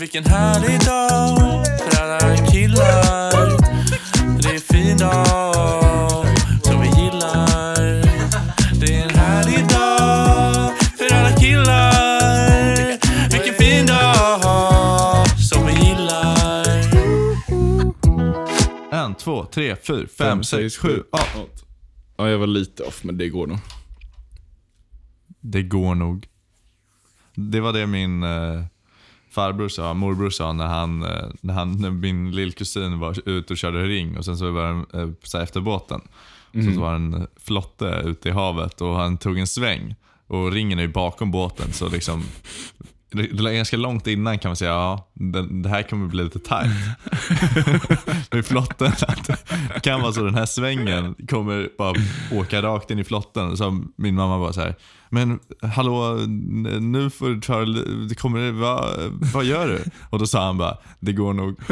Vilken härlig dag för alla killar. Det är en fin dag som vi gillar. Det är en härlig dag för alla killar. Vilken fin dag som vi gillar. En, två, tre, fyra, fem, sex, sju, åtta. Ja, jag var lite off, men det går nog. Det går nog. Det var det min eh, farbror sa, morbror sa när, han, eh, när, han, när min lillkusin var ute och körde ring och sen så var den eh, så här efter båten. Så, så var en flotte ute i havet och han tog en sväng. Och ringen är ju bakom båten så liksom ganska långt innan kan man säga, ja, det, det här kommer bli lite tajt. Med flotten, det kan vara så den här svängen kommer bara åka rakt in i flotten. Så min mamma bara så här, men hallå, nu får du ta det kommer, va, vad gör du? Och då sa han bara, det går nog.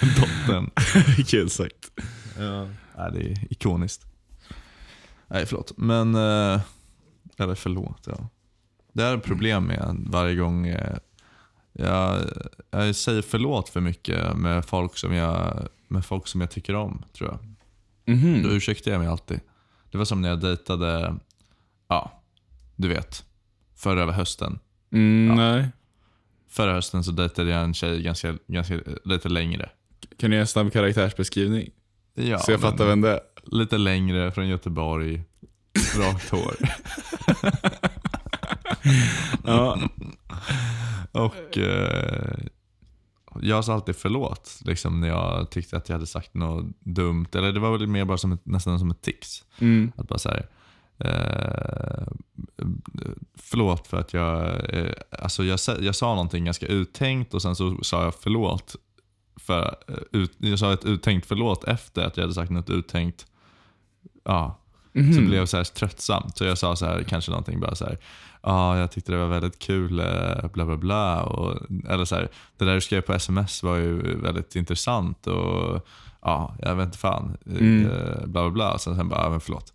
Dottern. Kul sagt. Ja. Nej, det är ikoniskt. Nej, förlåt. Men, eh, eller förlåt, ja. Det är ett problem med varje gång eh, jag, jag säger förlåt för mycket med folk som jag, med folk som jag tycker om, tror jag. Mhm. Då ursäktar jag mig alltid. Det var som när jag dejtade, ja, du vet, förra hösten. Mm, Nej. Förra hösten så dejtade jag en tjej ganska, ganska lite längre. Kan du ge en snabb karaktärsbeskrivning? Ja, så jag fattar vem det är. Lite längre, från Göteborg, rakt hår. Ja. Och eh, jag sa alltid förlåt liksom, när jag tyckte att jag hade sagt något dumt. Eller det var väl mer bara som ett, nästan som ett tics. Mm. Att bara säga eh, förlåt för att jag, eh, alltså jag, sa- jag sa någonting ganska uttänkt och sen så sa jag förlåt. För, eh, ut, jag sa ett uttänkt förlåt efter att jag hade sagt något uttänkt. Ja, Mhm. så blev jag så här tröttsamt. Så jag sa så här, kanske någonting bara så här. Ja, jag tyckte det var väldigt kul, eh, bla bla bla. Och, eller så här, det där du skrev på sms var ju väldigt intressant och ja, jag vet inte fan. eh, Mm. Bla bla bla. Sen, sen bara, ja, men förlåt.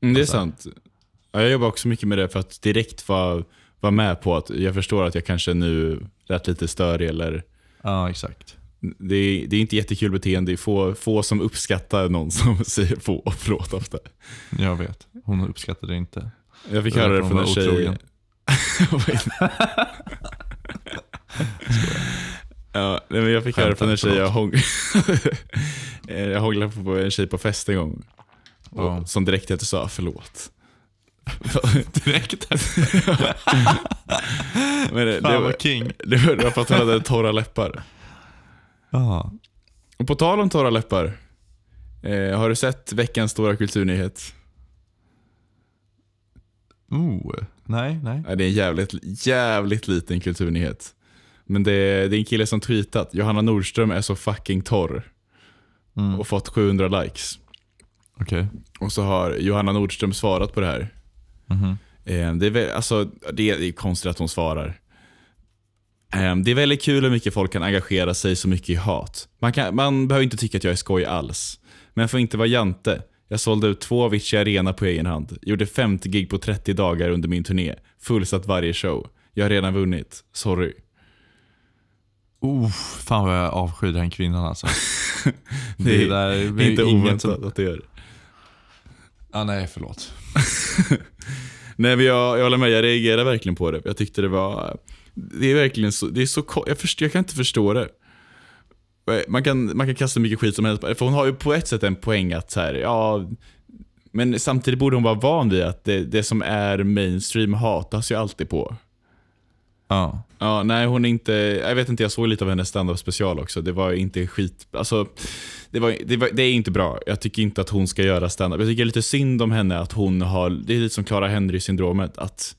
Mm, det är sant. Ja, jag jobbar också mycket med det för att direkt vara vara med på att jag förstår att jag kanske nu lät lite störig eller Ja, exakt. det är, det är inte jättekul beteende. Det är få, få som uppskattar någon som säger få och förlåt ofta. Jag vet. Hon uppskattade det inte. Jag fick höra det från en tjej. ja, men jag fick höra från en tjej jag, hång... Jag hånglade på en tjej på fest en gång. Och. Som direkt efter sa förlåt. Direkt. Men det, det, Fan var, king. det, var, det var för att hon hade torra läppar. Ja. Och på tal om torra läppar. Eh, har du sett veckans stora kulturnyhet? Oh, nej, nej. Det är en jävligt, jävligt liten kulturnyhet. Men det är, det är en kille som tweetat Johanna Nordström är så fucking torr. Mm. Och fått 700 likes. Okej. Och så har Johanna Nordström svarat på det här. Mhm. Eh, det, är väl, alltså, det, är, det är konstigt att hon svarar. Eh, det är väldigt kul hur mycket folk kan engagera sig så mycket i hat. Man, kan, man behöver inte tycka att jag är skoj alls. Men får inte vara jante. Jag sålde ut två Avicii Arena på egen hand. Gjorde 50 gig på 30 dagar under min turné. Fullsatt varje show. Jag har redan vunnit. Sorry. Oh, fan vad jag avskyr den kvinnan alltså. Det är, där det är inte oväntat som- att det gör. Ah, nej, förlåt. Nej men jag, jag håller med, jag reagerar verkligen på det. Jag tyckte det var... Det är verkligen så, det är så jag, först, jag kan inte förstå det. Man kan, man kan kasta mycket skit som helst För hon har ju på ett sätt en poäng att så här, ja... Men samtidigt borde hon vara van vid att det, det som är mainstream hatas ju alltid på. Ja. Ja, nej hon är inte, jag vet inte, jag såg lite av hennes stand-up special också. Det var inte skit, alltså det, var, det, var, det är inte bra. Jag tycker inte att hon ska göra stand-up. Jag tycker lite synd om henne att hon har, det är lite som Clara Henry-syndromet. Att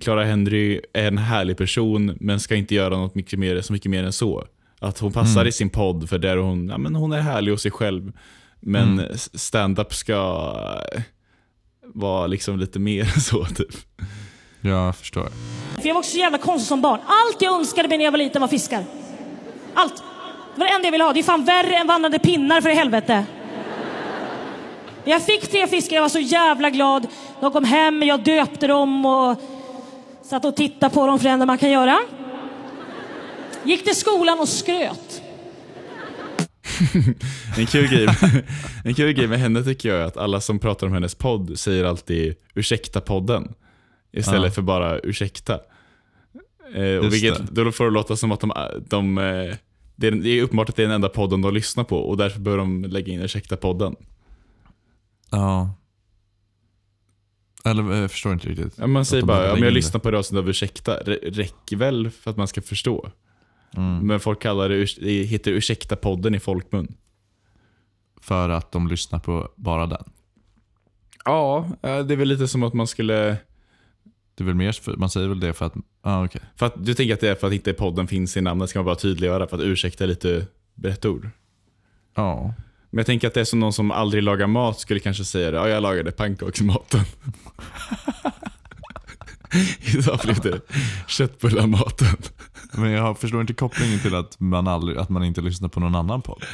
Clara Henry är en härlig person men ska inte göra något mycket mer, så mycket mer än så. Att hon passar i sin podd för där hon, ja, men hon är härlig hos sig själv. Men stand-up ska vara liksom lite mer så typ. Jag förstår. För jag var också så jävla konstig som barn. Allt jag önskade mig när jag var liten var fiskar. Allt. Det var det enda jag ville ha. Det är fan värre än vandrande pinnar för i helvete. Jag fick tre fiskar, jag var så jävla glad. De kom hem, jag döpte dem och satt och tittade på dem för det enda man kan göra. Gick till skolan och skröt. En kul, grej, en kul grej med henne tycker jag är att alla som pratar om hennes podd säger alltid ursäkta podden. Istället Ja. för bara ursäkta. Eh, och vilket, då får det låta som att de, de eh, det, är, det är uppenbart att det är den enda podden de lyssnar på och därför bör de lägga in ursäkta podden. Ja. Eller jag förstår inte riktigt. Ja, man säger bara, lägga jag lyssnar på det avsnittet av ursäkta. Räcker väl för att man ska förstå. Mm. Men folk kallar det, heter ursäkta podden i folkmun. För att de lyssnar på bara den. Ja, eh, det är väl lite som att man skulle... Det är väl mer, för, man säger väl det för att, ah, okej. För att, du tänker att det är för att inte podden finns i namnet, ska man bara tydliggöra för att ursäkta är lite brett ord. Ja. Men jag tänker att det är som någon som aldrig lagar mat skulle kanske säga det. Ja, jag lagade pannkaksmaten. Idag blev det köttbullarmaten. Men jag förstår inte kopplingen till att man, aldrig, att man inte lyssnar på någon annan podd.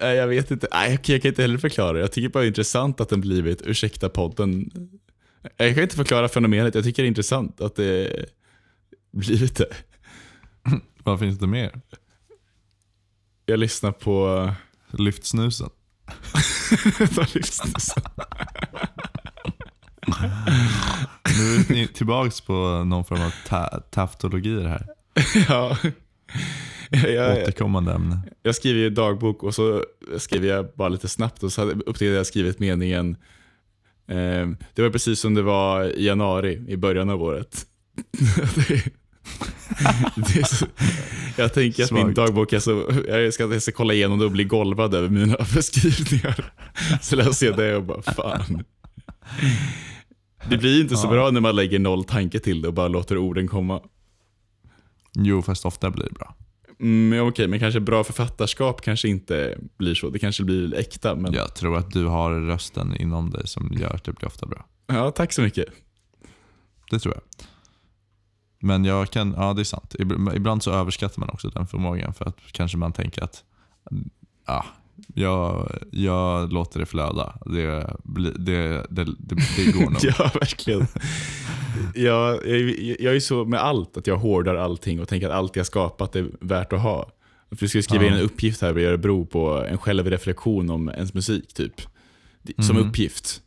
Nej, jag vet inte. Nej, jag kan inte heller förklara det. Jag tycker bara det är intressant att den blivit ursäkta podden. Jag kan inte förklara fenomenet. Jag tycker det är intressant att det blivit det. Vad finns det mer? Jag lyssnar på... Lyft snusen. Lyssnar du på? Nu är ni tillbaks på någon form av ta- taftologi det här. ja. Jag, jag, Återkommande ämne. jag skriver ju dagbok och så skriver jag bara lite snabbt och så upptäckte jag jag skrivit meningen eh, Det var precis som det var i januari i början av året. så, jag tänker att min Svagt. dagbok är så, jag ska, jag ska kolla igenom det och bli golvad över mina beskrivningar. Så läser jag det och bara fan. Det blir inte så Ja. bra när man lägger noll tanke till det och bara låter orden komma. Jo, fast ofta blir det bra. Mm, ja, okej, men kanske bra författarskap kanske inte blir så. Det kanske blir äkta. Men... Ja. Jag tror att du har rösten inom dig som gör att det blir ofta bra. tack så mycket. Det tror jag. Men jag kan, ja det är sant. Ib- Ibland så överskattar man också den förmågan för att kanske man tänker att ja, jag, jag låter det flöda. Det, blir- det, det, det, det går nog. Ja, verkligen. jag, jag, jag är så med allt, att jag hårdar allting och tänker att allt jag skapat är värt att ha. Vi ska skriva in en uppgift här i Örebro på en självreflektion om ens musik, typ. Som Mhm. uppgift.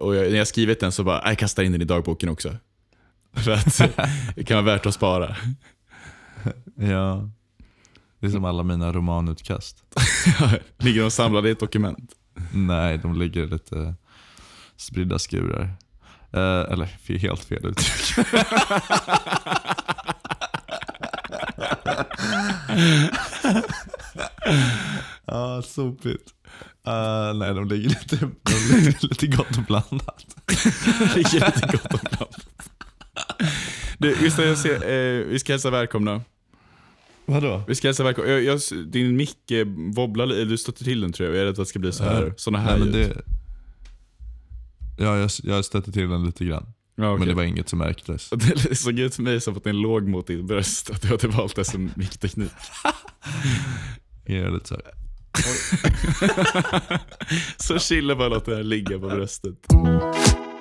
Och jag, när jag skrivit den så bara, jag kastar in den i dagboken också. För att det kan vara värt att spara. Ja. Det är som alla mina romanutkast. Ligger de samlade i ett dokument? Nej, de ligger lite spridda skurar. Eh, eller helt fel uttryck. Ja, sopigt. Uh, nej, de ligger lite, de ligger lite gott och blandat. ligger lite gott och blandat. Du, just det, jag ser, eh, vi ska hälsa välkomna. Vadå? Vi ska hälsa välkomna. Jag, jag, din mick eh, wobblar lite, du stötte till den tror jag. Jag är rädd att det ska bli så här, såna här nej, ljud. det, Ja, jag, jag stötte till den lite grann. Ja, okej. Men det var inget som märktes. Det såg ut för mig som att den låg mot ditt bröst, att du hade valt det som mickteknik. Jag är lite så här. Så chilla bara låta det här ligga på bröstet.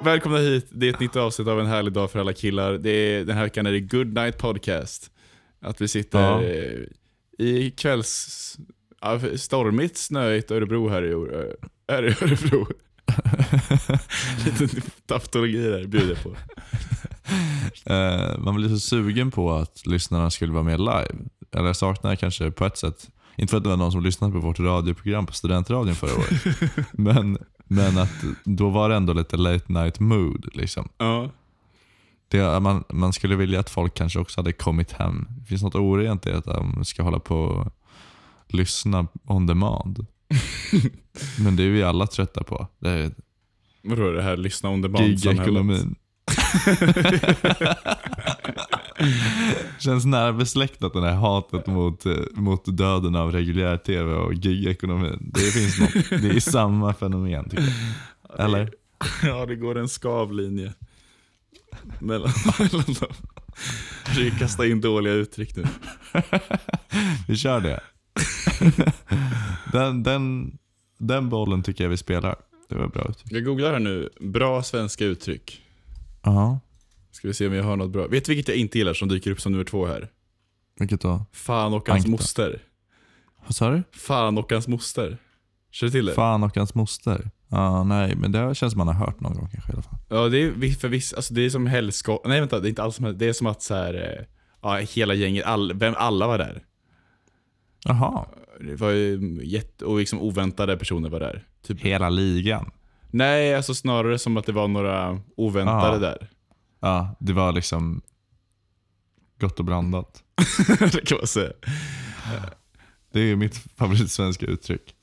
Välkomna hit, det är ett nytt avsnitt av En härlig dag för alla killar. Det är, den här veckan är det Good Night Podcast. Att vi sitter Ja. eh, i kvälls... stormigt, snöigt Örebro här i, Ö- här i Örebro. Lite taftologi där bjuder på. Eh, man blir så sugen på att lyssnarna skulle vara med live. Eller jag saknar kanske på ett sätt, inte för att det var någon som lyssnade på vårt radioprogram på studentradion förra året. men, men att då var det ändå lite late night mood. Liksom. Ja. Det, man, man skulle vilja att folk kanske också hade kommit hem. Det finns något orent i att de ska hålla på och lyssna on demand. men det är vi alla trötta på. Det är Vadå är det här lyssna on demand-samhället? Känns nära besläktat det här hatet mot, mot döden av reguljär tv och gig-ekonomin. Det finns något. Det är samma fenomen tycker jag. Eller? Ja, det går en skavlinje mellan, mellan dem. Försöker kasta in dåliga uttryck nu. Vi kör det. Den, den, den bollen tycker jag vi spelar. Det var bra uttryck. Jag googlar här nu, bra svenska uttryck. Ja. Ska vi se om jag har något bra. Vet du vilket jag inte gillar som dyker upp som nummer två här? Vilket då? Fan och hans Ankta. moster. Vad sa du? Fan och hans moster. Känner du till det? Fan och hans moster. Ja, nej, men det känns som man har hört någon gång kanske i alla fall. Ja, det är för viss, alltså det är som helsko... Nej vänta, det är inte alls som Det är som att så här, eh, ja, hela gänget, all, vem, alla var där. Jaha. Det var ju jätte, och liksom oväntade personer var där. Typ. Hela ligan. Nej, alltså snarare som att det var några oväntade Ah. där. Ja, det var liksom gott och blandat. det kan man säga. Det är mitt favoritsvenska uttryck.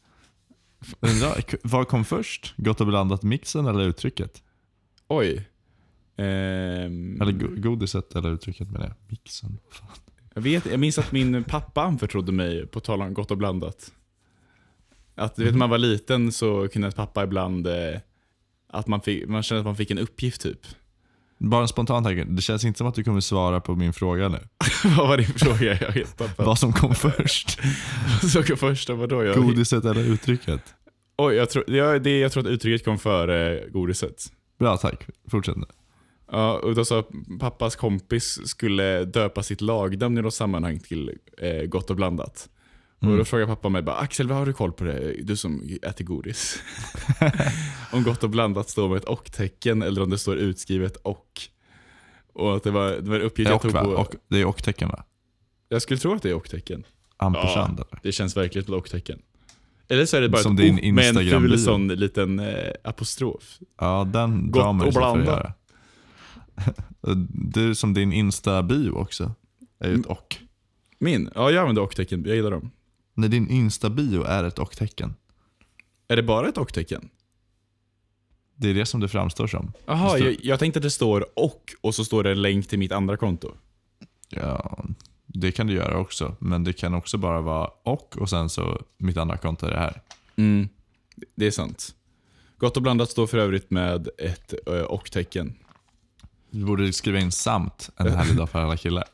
Undrar, vad kom först? Gott och blandat mixen eller uttrycket? Oj. Ehm, Eller go- godiset eller uttrycket med det? Mixen. Fan. jag, vet, jag minns att min pappa anförtrodde mig, på tal om gott och blandat. Att du vet, när man var liten så kunde pappa ibland, eh, att man, fick, man kände att man fick en uppgift typ. Bara en spontan tanke. Det känns inte som att du kommer svara på min fråga nu. Vad var din fråga? Jag vet pappa. Vad som kom först? Så första, vadå? Jag, Godiset eller uttrycket? Oj, jag, tror, jag, det, jag tror att uttrycket kom före godiset. Bra, tack. Fortsätt nu. Ja, och då sa pappas kompis skulle döpa sitt lagnamn i något sammanhang till eh, Gott och blandat. Och Mm. då frågade pappa mig bara, Axel vad har du koll på det? Du som äter godis. om Gott och blandat står med ett och-tecken eller om det står utskrivet och. Och att det var, det var en Det uppgift är jag och, tog va? på. Och, det är och-tecken va? Jag skulle tro att det är och-tecken. Ampersand eller? Det känns verkligen som ett och-tecken. Eller så är det bara Som ett din med en ful sån liten eh, apostrof. Ja, den Gott drar man sig för att göra. Du som din Insta-bio också. Är ju ett och. Min? Ja, jag använder och-tecken. Jag gillar dem. När din Insta-bio är ett och-tecken. Är det bara ett och-tecken? Det är det som det framstår som. Jaha, jag, jag tänkte att det står och och så står det en länk till mitt andra konto. Ja, det kan du göra också. Men det kan också bara vara och och sen så mitt andra konto är det här. Mm. Det är sant. Gott och blandat står för övrigt med ett ö, och-tecken. Du borde skriva in samt en härlig dag för alla killar.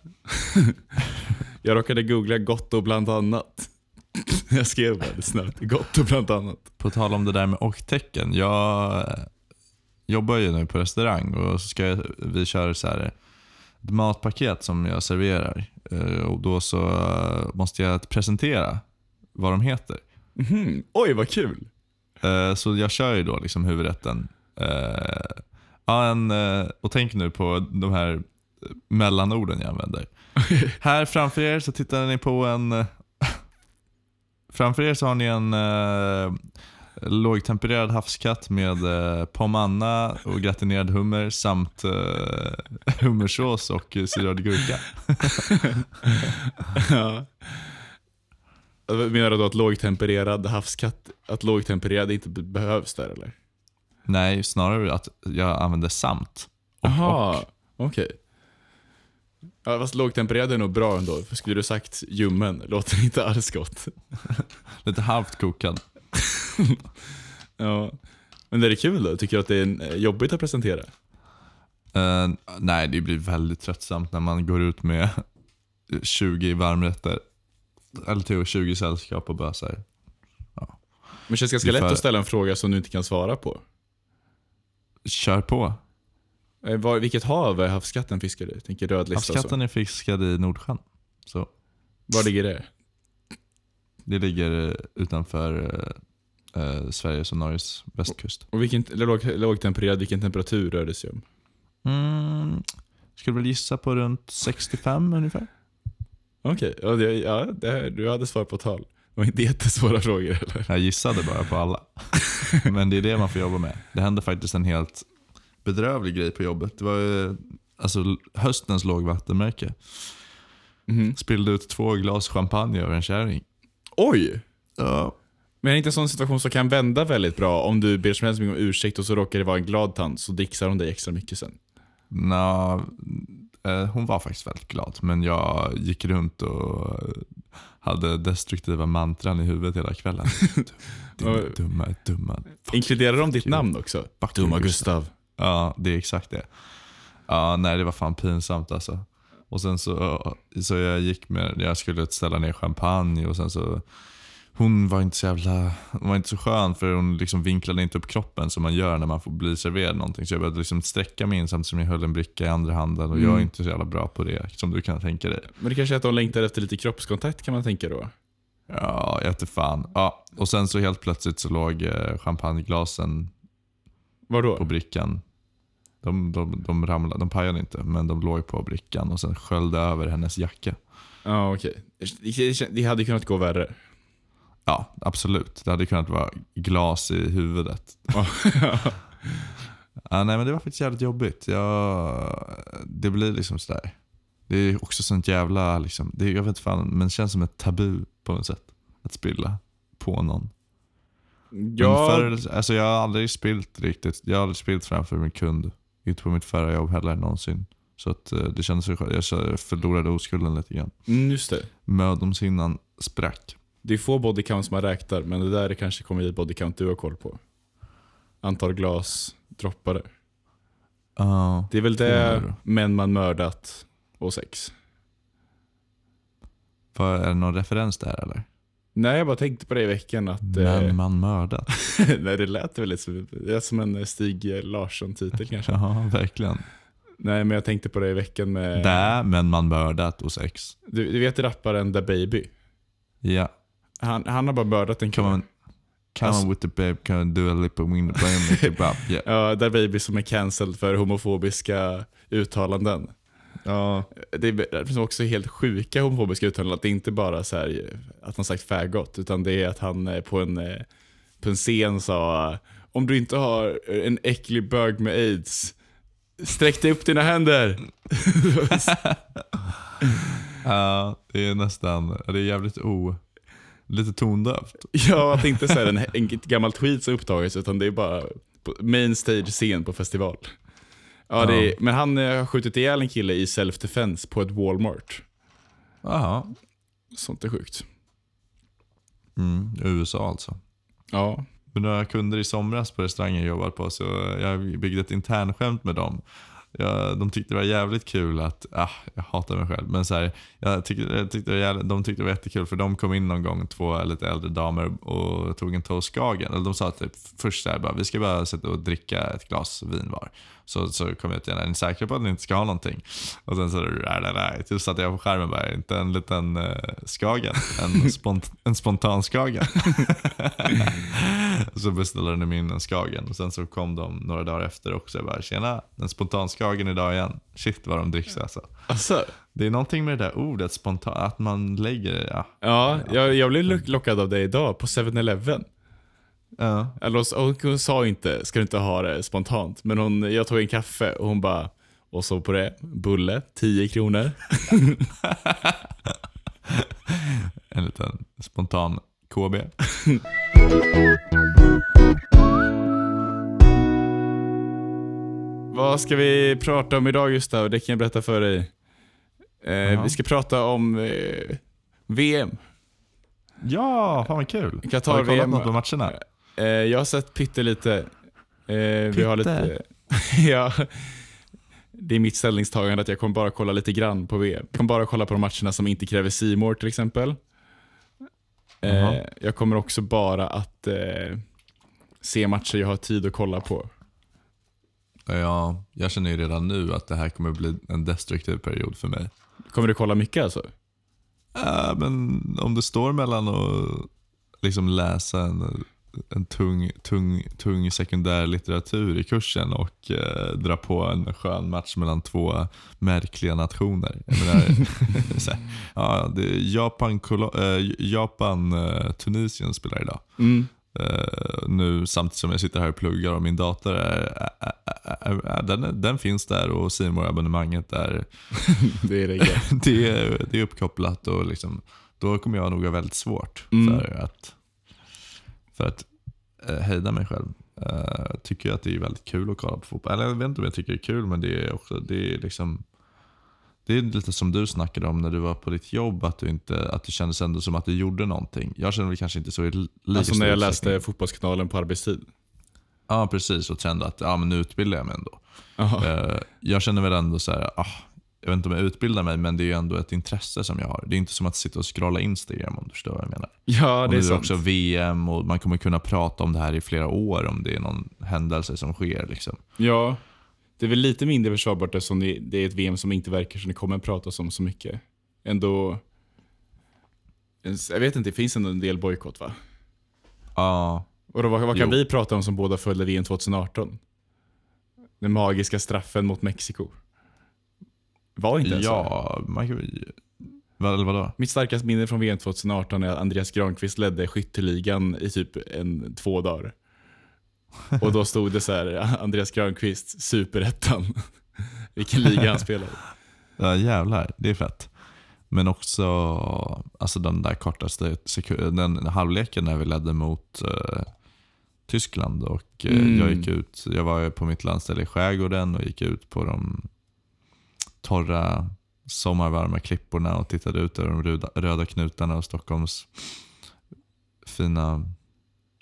Jag råkade googla gott och bland annat. Jag skrev bara det snabbt. Gott och bland annat. På tal om det där med och-tecken. Jag eh, jobbar ju nu på restaurang och så ska vi köra så här matpaket som jag serverar. Eh, Och Då så eh, måste jag presentera vad de heter. Mhm. Oj, vad kul. Eh, Så jag kör ju då liksom huvudrätten. En, och tänk nu på de här mellanorden jag använder. Här framför er så tittar ni på en... Framför er så har ni en lågtempererad havskatt med eh, pomanna och gratinerad hummer samt eh, hummersås och eh, syrad gurka. ja. Menar du att lågtempererad havskatt, att lågtempererad inte be- behövs där eller? Nej, snarare att jag använder samt. Och, Jaha, okej. Ja, fast lågtempererad är nog bra ändå. För skulle du sagt ljummen, låter inte alls gott. Lite halvt kokad. Ja. Men är det kul då? Tycker du att det är eh, jobbigt att presentera? Eh, nej, det blir väldigt tröttsamt när man går ut med 20 varmrätter. Eller till 20 sällskap och bara såhär. Men det känns ganska Det är lätt att ställa en fråga som du inte kan svara på. Kör på. Eh, Var, vilket hav är havskatten fiskar i? Tänker rödlista. Havskatten är fiskad i Nordsjön. Så Var ligger det? Det ligger eh, utanför eh, eh, Sveriges och Norges västkust. Och vilken, låg, lågtempererad, vilken temperatur rör det sig om? Mm, skulle väl gissa på runt 65 ungefär. Okej, ja, det, ja här, du hade svar på tal. Det var inte jättesvåra frågor eller? Jag gissade bara på alla. Men det är det man får jobba med. Det hände faktiskt en helt bedrövlig grej på jobbet. Det var ju, alltså höstens lågvattenmärke. Mhm. Spillde ut två glas champagne över en kärring. Oj! Ja. Men är det inte en sån situation som kan vända väldigt bra om du ber som helst om ursäkt och så råkar det vara en glad tant så dixar hon dig extra mycket sen? Nå, eh, hon var faktiskt väldigt glad, men jag gick runt och hade destruktiva mantran i huvudet hela kvällen. Din dumma, dumma. Inkluderar de ditt namn också? Dumma you, Gustav. Ja, det är exakt det. Ja, nej, det var fan pinsamt alltså. Och sen så, så jag gick med, jag skulle ställa ner champagne och sen så hon var inte så jävla, hon var inte så skön för hon liksom vinklade inte upp kroppen som man gör när man får bli serverad någonting. Så jag började liksom sträcka mig in samtidigt som jag höll en bricka i andra handen och jag är Mm. inte så jävla bra på det som du kan tänka dig. Men det kanske är att de längtar efter lite kroppskontakt kan man tänka då. Ja, jag vet fan. Ja, och sen så helt plötsligt så låg eh, champagneglasen Vadå? på brickan. De, de, de ramlade, de pajade inte, men de låg på brickan och sen sköljde över hennes jacka. Ja, okej. Det- Det hade kunnat gå värre. Ja, absolut. Det hade kunnat vara glas i huvudet. Ja. Nej men det var faktiskt jävligt jobbigt. Jag, det blir liksom sådär. Det är också sånt jävla, liksom, det, jag vet fan, men det känns som ett tabu på något sätt. Att spilla på någon. Ja, förr, alltså jag har aldrig spilt riktigt. Jag har aldrig spilt framför min kund. Inte på mitt förra jobb heller någonsin. Så att, eh, det kändes så skönt. Jag förlorade oskulden lite grann. mm, just det. Mödomshinnan sprack. Det är få bodycounts man räknar, men det där är kanske kommer i bodycount du har koll på. Antal glas droppade. Ja. Det är väl det då? män man mördat och sex. Vad- är det någon referens där eller? Nej, jag bara tänkte på det i veckan att... Men Eh, man mördat. nej, det lät väl lite som, som en Stig Larsson-titel kanske. Ja, verkligen. Nej, men jag tänkte på det i veckan med... Där, men man mördat och sex. Du, du vet rapparen Da Baby? Ja. Han, han har bara mördat en kille. come Alltså- on with the babe, come do a lip of wind, brain, make it bop. Yeah. Ja, Da Baby som är cancelled för homofobiska uttalanden. Ja. Det är- det finns också helt sjuka homofobiska uttalanden. Att det är inte bara så här eh, att han sagt faggot, utan det är att han eh, på en, eh, på en scen sa om du inte har en äcklig bög med aids, sträck dig upp dina händer. Ja, det är nästan, det är jävligt o... Lite tondövt. Ja, att det inte är en, en gammal tweet som upptagits, utan det är bara main stage scen på festival. Ja, det är, men han eh, har skjutit ihjäl en kille i self-defense på ett Walmart. Jaha. Sånt är sjukt. Mm, USA alltså. Ja, Med några kunder i somras på restaurangen jag jobbar på så jag byggde ett internskämt med dem. Jag, de tyckte det var jävligt kul att, ah, jag hatar mig själv, men så här, jag tyckte, jag tyckte jävligt, de tyckte det var jättekul för de kom in någon gång, två lite äldre damer och tog en toast Skagen. Eller de sa typ först så här, bara, vi ska bara sätta och dricka ett glas vin var. Så, så kom jag ut igen, är ni säkra på att ni inte ska ha någonting? Och sen så, nej, nej. Typ satte jag på skärmen bara, inte en liten uh, Skagen, en, spont, en spontan Skagen. så beställde de in en Skagen och sen så kom de några dagar efter också. Jag bara, tjena, en spontan Skagen idag igen. Shit vad de dricks alltså. alltså. Det är någonting med det där ordet, spontan, att man lägger, ja. Ja, jag, jag blev lock- lockad av det idag på 7-Eleven. Ja. Eller hon, hon sa inte, ska du inte ha det spontant? Men hon, jag tog en kaffe och hon bara, och så på det, bulle, 10 kronor. En liten spontan KB. Vad ska vi prata om idag Gustav? Det kan jag berätta för dig. Eh, Ja. Vi ska prata om eh, VM. Ja, fan vad kul. Qatar har du kollat VM. något på matcherna? Eh, jag har sett pyttelite. Eh, vi har Pytte? lite... ja. Det är mitt ställningstagande att jag kommer bara kolla lite grann på VM. Jag kommer bara kolla på de matcherna som inte kräver More till exempel. Eh, jag kommer också bara att eh, se matcher jag har tid att kolla på. Ja, jag känner ju redan nu att det här kommer bli en destruktiv period för mig. Kommer du kolla mycket alltså? Äh, men om det står mellan att liksom läsa en, en tung, tung, tung sekundär litteratur i kursen och eh, dra på en skön match mellan två märkliga nationer. Jag menar, här, ja, Japan, eh, Japan eh, Tunisien spelar idag. Mm. Eh, nu samtidigt som jag sitter här och pluggar och min dator är, är, är, är, den, den finns där och simor abonnemanget är, Det är det det, är, det är uppkopplat och liksom, då kommer jag nog ha väldigt svårt Mm. för att, för att eh, hejda mig själv. Uh, tycker jag att det är väldigt kul att kolla på fotboll. Eller jag vet inte om jag tycker det är kul men det är också, det är liksom det är lite som du snackade om när du var på ditt jobb, att, du inte, att det kändes ändå som att du gjorde någonting. Jag känner väl kanske inte så i li- lika Alltså när jag läste Fotbollskanalen på arbetstid. Ja, precis. Och kände att ja, men nu utbildar jag mig ändå. Eh, jag känner väl ändå så här, ah, jag vet inte om jag utbildar mig, men det är ju ändå ett intresse som jag har. Det är inte som att sitta och scrolla Instagram om du förstår vad jag menar. Ja, det är är sant. också VM och man kommer kunna prata om det här i flera år om det är någon händelse som sker. Liksom. Ja, det är väl lite mindre försvarbart eftersom det, det är ett VM som inte verkar som det kommer pratas om så mycket. Ändå, jag vet inte, det finns ändå en del bojkott va? Ja, Och då, vad, vad kan Jo. vi prata om som båda följde VM 2018? Den magiska straffen mot Mexiko. Var inte ens ja man kan. Vad, vadå? Mitt starkaste minne från VM 2018 är att Andreas Granqvist ledde skytteligan i typ en, två dagar. Och då stod det så här, Andreas Granqvist, superettan. Vilken liga han spelade. Ja, jävlar, det är fett. Men också alltså den där kortaste sekund, den halvleken när vi ledde mot eh, Tyskland. Och eh, Mm. Jag gick ut, jag var på mitt landställe i skärgården och gick ut på de torra sommarvarma klipporna och tittade ut över de röda, röda knutarna och Stockholms fina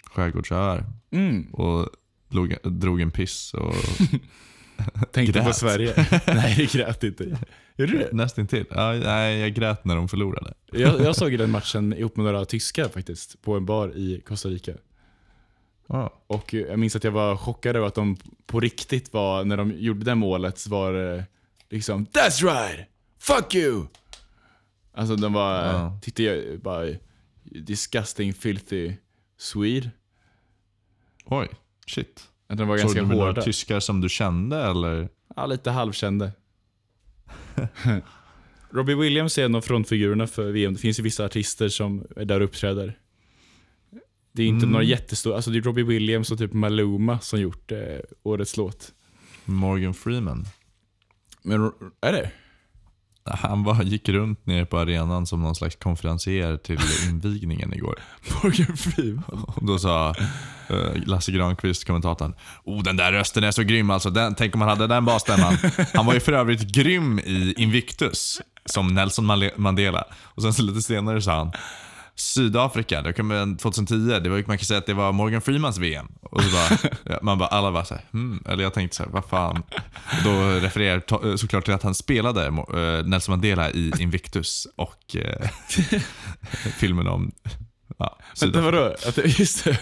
skärgårdsöar. Mm. Och drog, drog en piss och Tänkte på Grät. Sverige. Nej, det grät inte. Gjorde du det? nästintill. Ja, nej, jag grät när de förlorade. Jag, jag såg den matchen ihop med några tyskar faktiskt, på en bar i Costa Rica. Ja. Och jag minns att jag var chockad över att de på riktigt var, när de gjorde det målet, var liksom That's right! Fuck you! Alltså de var, Ja. tyckte jag bara disgusting filthy Swede. Oj, shit. Att de var Såg ganska du några tyskar som du kände eller? Ja, lite halvkände. Robbie Williams är en av frontfigurerna för VM. Det finns ju vissa artister som är där och uppträder. Det är inte Mm. några jättestora, alltså det är Robbie Williams och typ Maluma som gjort eh, årets låt. Morgan Freeman. Men är det? Han var, gick runt nere på arenan som någon slags konferencier till invigningen igår. Morgan Freeman? Och då sa eh, Lasse Granqvist, kommentatorn, oh den där rösten är så grym alltså. Den, tänk om han hade den basstämman. Han var ju för övrigt grym i Invictus, som Nelson Mandela. Och sen så lite senare sa han, Sydafrika, kan man, 2010, det var, man kan säga att det var Morgan Freemans VM. Och så bara, man bara, alla bara såhär, hmm. eller jag tänkte såhär, vad fan. Då refererar to- såklart till att han spelade eh, Nelson Mandela i Invictus och eh, filmen om ja, Vänta Sydafrika. vadå? Att, det- just det.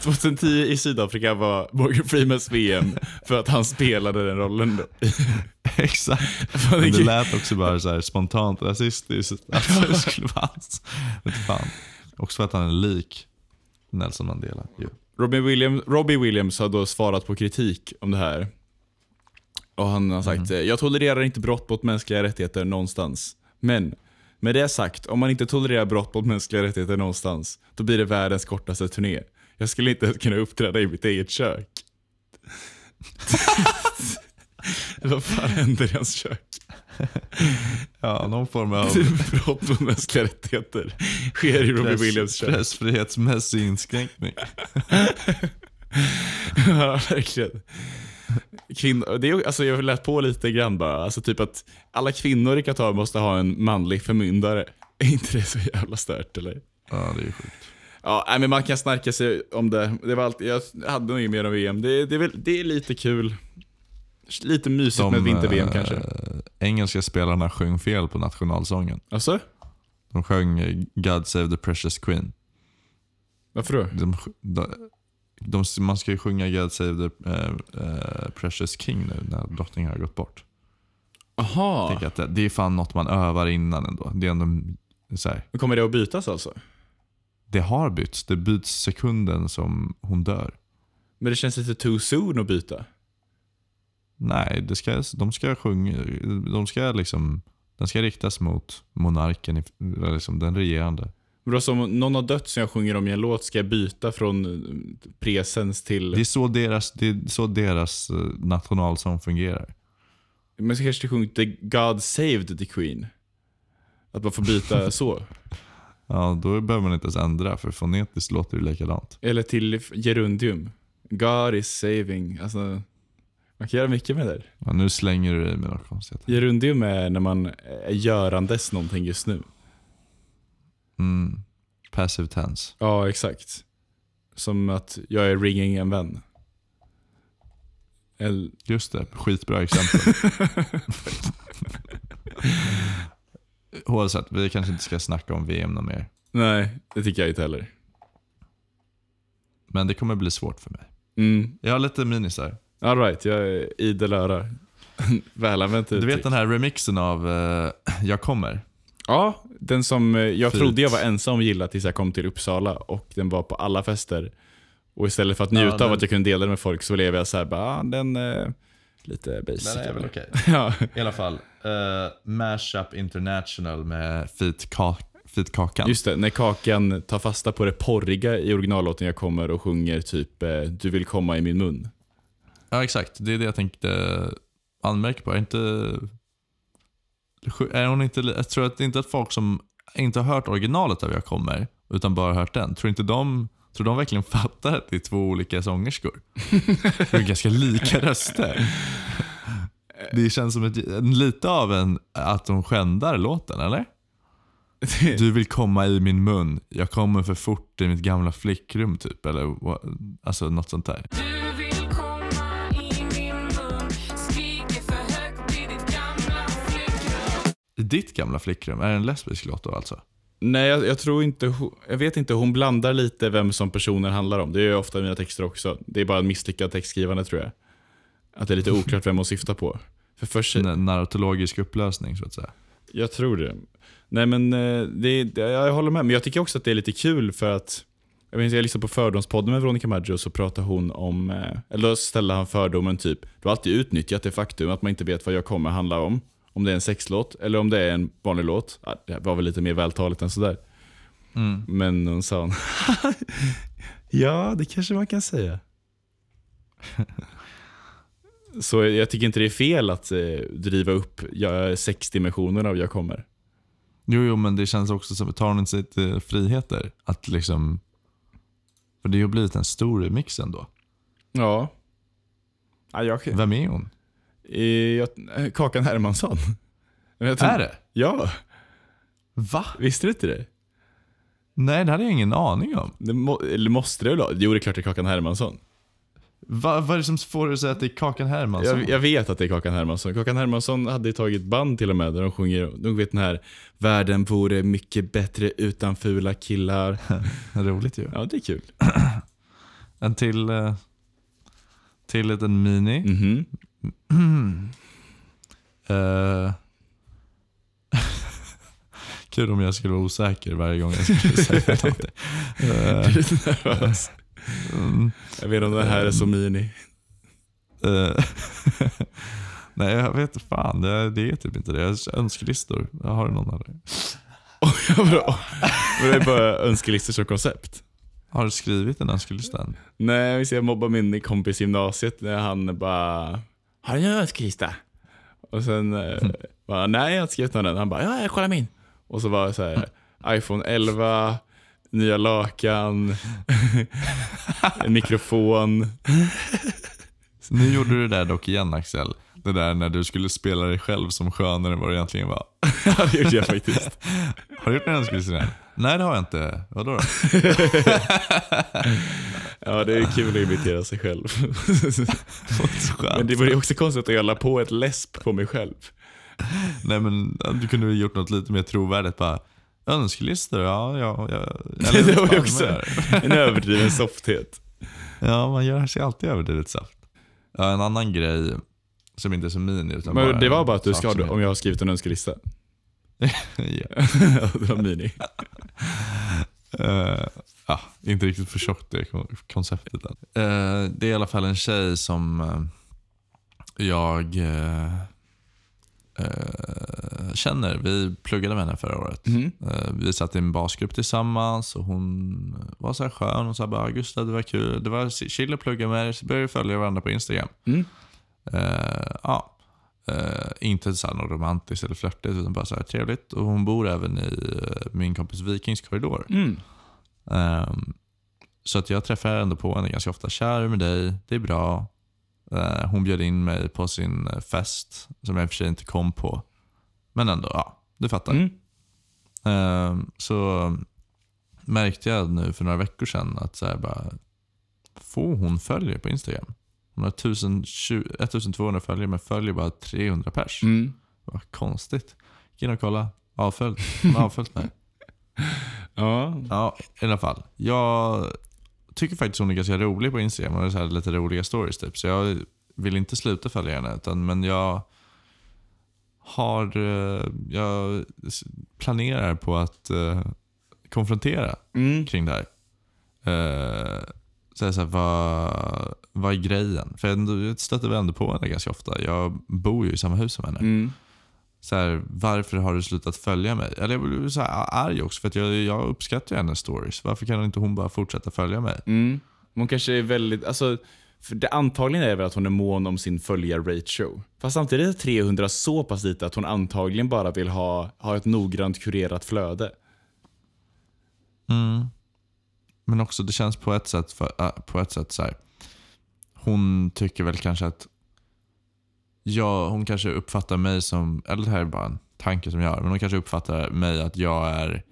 2010 i Sydafrika var Morgan Freemans VM för att han spelade den rollen då. Exakt. Men det det- lät också bara så här spontant rasistiskt. Att det skulle vara hans. Fan. Också för att han är lik Nelson Mandela. Jo. Williams, Robbie Williams har då svarat på kritik om det här. Och han har sagt, Mm. jag tolererar inte brott mot mänskliga rättigheter någonstans. Men, med det sagt, om man inte tolererar brott mot mänskliga rättigheter någonstans, då blir det världens kortaste turné. Jag skulle inte ens kunna uppträda i mitt eget kök. Vad fan händer i hans kök? Ja, någon form av Brott mot mänskliga rättigheter sker i Robbie Williams kök. pressfrihetsmässig inskränkning. Ja, verkligen. Kvinnor, det är, alltså jag har läst på lite grann bara. Alltså typ att alla kvinnor i Qatar måste ha en manlig förmyndare. Är inte det så jävla stört eller? Ja, det är ju sjukt. Ja, nej, men man kan snarka sig om det. det var allt, jag hade nog inget mer om VM. Det, det, är väl, det är lite kul. Lite mysigt med ett vinter-VM eh, kanske. engelska spelarna sjöng fel på nationalsången. Alltså? De sjöng eh, God Save the Precious Queen. Varför då? De, de, de, man ska ju sjunga God Save the eh, eh, Precious King nu när drottningen har gått bort. Aha. Att det, det är fan något man övar innan ändå. Det är ändå så här, kommer det att bytas alltså? Det har bytts. Det byts sekunden som hon dör. Men det känns lite too soon att byta. Nej, det ska, de ska sjunga, de ska liksom, den ska riktas mot monarken, liksom den regerande. Men då som någon har dött som jag sjunger om i en låt, ska jag byta från eh, presens till... Det är så deras, det är så deras eh, nationalsång fungerar. Men så kanske det sjunga the God saved the Queen. Att man får byta så. Ja, då behöver man inte ens ändra, för fonetiskt låter det likadant. Eller till gerundium. God is saving. Alltså, man kan göra mycket med det. Ja, nu slänger du dig med något konstigt. Gerundium är när man är görandes någonting just nu. Mm. Passive tense. Ja, exakt. Som att jag är ringing en vän. Eller, Just det, skitbra exempel. Oavsett, vi kanske inte ska snacka om VM något mer. nej, det tycker jag inte heller. Men det kommer bli svårt för mig. Mm. Jag har lite minisar. All right, jag är idel öra. Välanvänt Du vet uttryck. den här remixen av eh, Jag kommer? Ja, den som eh, jag Fint. trodde jag var ensam om att gilla tills jag kom till Uppsala och den var på alla fester. Och istället för att njuta Ja, av den- att jag kunde dela den med folk så blev jag så här, bara, ah, den eh, lite basic. Den är väl okej. ja. I alla fall. Uh, Mashup International med Feet, Ka- Feet Kakan. Just det, när Kakan tar fasta på det porriga i originallåten jag kommer och sjunger typ eh, Du vill komma i min mun. Ja, exakt. Det är det jag tänkte anmärka på. Är inte... Är hon inte... Jag tror att inte att folk som inte har hört originalet av Jag kommer, utan bara hört den. Tror inte de... Tror de verkligen fattar att det är två olika sångerskor? Det är ganska lika röster. Det känns som ett, lite av en, att de skändar låten, eller? Du vill komma i min mun, jag kommer för fort i mitt gamla flickrum typ. Eller alltså något sånt där. Ditt gamla flickrum, är det en lesbisk låt då alltså? Nej, jag, jag tror inte, jag vet inte, hon blandar lite vem som personen handlar om. Det är ju ofta i mina texter också. Det är bara en misslyckad textskrivande tror jag. Att det är lite oklart vem hon syftar på. För först, En narratologisk upplösning så att säga. Jag tror det. Nej men eh, det, det, jag håller med, men jag tycker också att det är lite kul för att jag, inte, jag lyssnade på Fördomspodden med Veronica Maggio och så pratade hon om, eh, eller då ställde han fördomen typ, du har alltid utnyttjat det faktum att man inte vet vad jag kommer handla om. Om det är en sexlåt eller om det är en vanlig låt. Ja, Det var väl lite mer vältaligt än sådär. Mm. Men hon sa hon, ja det kanske man kan säga. Så jag tycker inte det är fel att eh, driva upp ja, sexdimensioner av jag kommer. Jo, jo, men det känns också som att tar hon sig lite friheter. Att liksom... För det har blivit en stor remix ändå. Ja. ja jag, Vem är hon? Jag, eh, Kakan Hermansson. Tror- Är det? Ja, Va? visste du inte det? Nej, det hade jag ingen aning om. det må, eller måste det väl vara? Jo, det är klart det är Kakan Hermansson. Va, vad är det som får dig att säga att det är Kakan Hermansson? Jag, jag vet att det är Kakan Hermansson. Kakan Hermansson hade tagit band till och med där de sjunger, du vet den här Världen vore mycket bättre utan fula killar. Roligt ju. Ja, det är kul. En till... eh, Till liten mini. Mhm. Eh, Kul om jag skulle vara osäker varje gång jag skulle säga någonting. Nervös. mm, Jag vet om det här är så mini. eh, Nej, jag vet fan. Det, det är typ inte det. Jag önskelistor. Jag har någon av det. Bra. Men det är bara önskelistor som koncept. Har du skrivit en önskelista än? Nej, jag mobbar min kompis i gymnasiet när han bara Har du en önskelista? Och sen eh, bara, nej jag har inte skrivit någon än. Han bara, ja kolla min. Och så var det så här, iPhone 11, nya lakan, en mikrofon. Nu gjorde du det där dock igen Axel. Det där när du skulle spela dig själv som skönare än vad du egentligen var. Ja, det gjorde jag faktiskt. Har du gjort en önskelista? Nej det har jag inte. Vadå då? Ja, det är kul att imitera sig själv. Men det var ju också konstigt att jag la på ett läsp på mig själv. Nej men du kunde väl gjort något lite mer trovärdigt bara. Önskelistor, ja, ja, ja. Eller det var ju också en överdriven softhet. Ja, man gör sig alltid överdrivet saft. Ja, en annan grej som inte är så mini utan Men bara det var bara att du ska, om jag har skrivit en önskelista. Var mini. Eh, ja, inte riktigt för tjockt det kon- konceptet än. Eh, det är i alla fall en tjej som eh, jag känner. Vi pluggade med henne förra året. Eh, vi satt i en basgrupp tillsammans och hon var så här skön och sa bara Gustav det var kul. Det var chill att plugga med dig. Så började vi följa varandra på Instagram. Mm. Ja. Eh, inte så här något romantiskt eller flörtigt utan bara så här trevligt. Och hon bor även i eh, min kompis Vikings korridor. Mm. Ehm, så att jag träffar ändå på henne ganska ofta. Kär med dig, det är bra. Eh, hon bjöd in mig på sin fest som jag i och för sig inte kom på. Men ändå, ja, du fattar. Mm. Ehm, så märkte jag nu för några veckor sedan att så här bara, få hon följer på Instagram. Hon har 1020 1200 följare men följer bara 300 pers. Mm. Vad konstigt. Gick in och kolla. Avföljt. Hon har avföljt mig. Ja. Ja, i alla fall. Jag tycker faktiskt hon är ganska rolig på Instagram. Hon har så här lite roliga stories typ. Så jag vill inte sluta följa henne. Utan, men jag har... eh, Jag planerar på att eh, konfrontera Mm. kring det här. Uh, så här, så här, vad, vad är grejen? För jag stöter väl ändå på henne ganska ofta. Jag bor ju i samma hus som henne. Mm. Så här, varför har du slutat följa mig? Eller jag blir så här arg också för att jag, jag uppskattar hennes stories. Varför kan inte hon bara fortsätta följa mig? Mm. Hon kanske är väldigt, alltså, för det antagligen är väl att hon är mån om sin följar-ratio. Fast samtidigt är 300 så pass lite att hon antagligen bara vill ha, ha ett noggrant kurerat flöde. Mm. Men också det känns på ett sätt, för, äh, på ett sätt så här. Hon tycker väl kanske att ja, hon kanske uppfattar mig som, eller det här är bara en tanke som jag har, men hon kanske uppfattar mig att jag är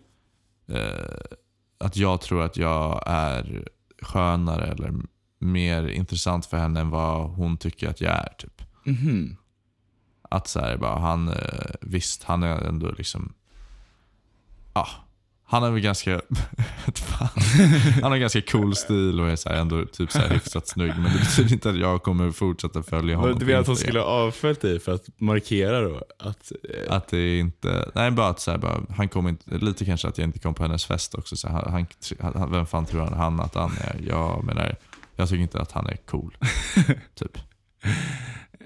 eh, att jag tror att jag är skönare eller mer intressant för henne än vad hon tycker att jag är. Typ. Mhm. Att så här, bara, han, eh, visst, han är ändå liksom, ja, han är väl ganska, han har ganska cool stil och är så här, ändå typ så här hyfsat snygg. Men det betyder inte att jag kommer fortsätta följa honom. Du menar att hon skulle ha avföljt dig för att markera då? Att, eh, Att det inte, nej bara att så här, bara, han kommer inte, lite kanske att jag inte kom på hennes fest också. Så han, han, han, vem fan tror han, han att han är? Jag menar, jag tycker inte att han är cool. typ.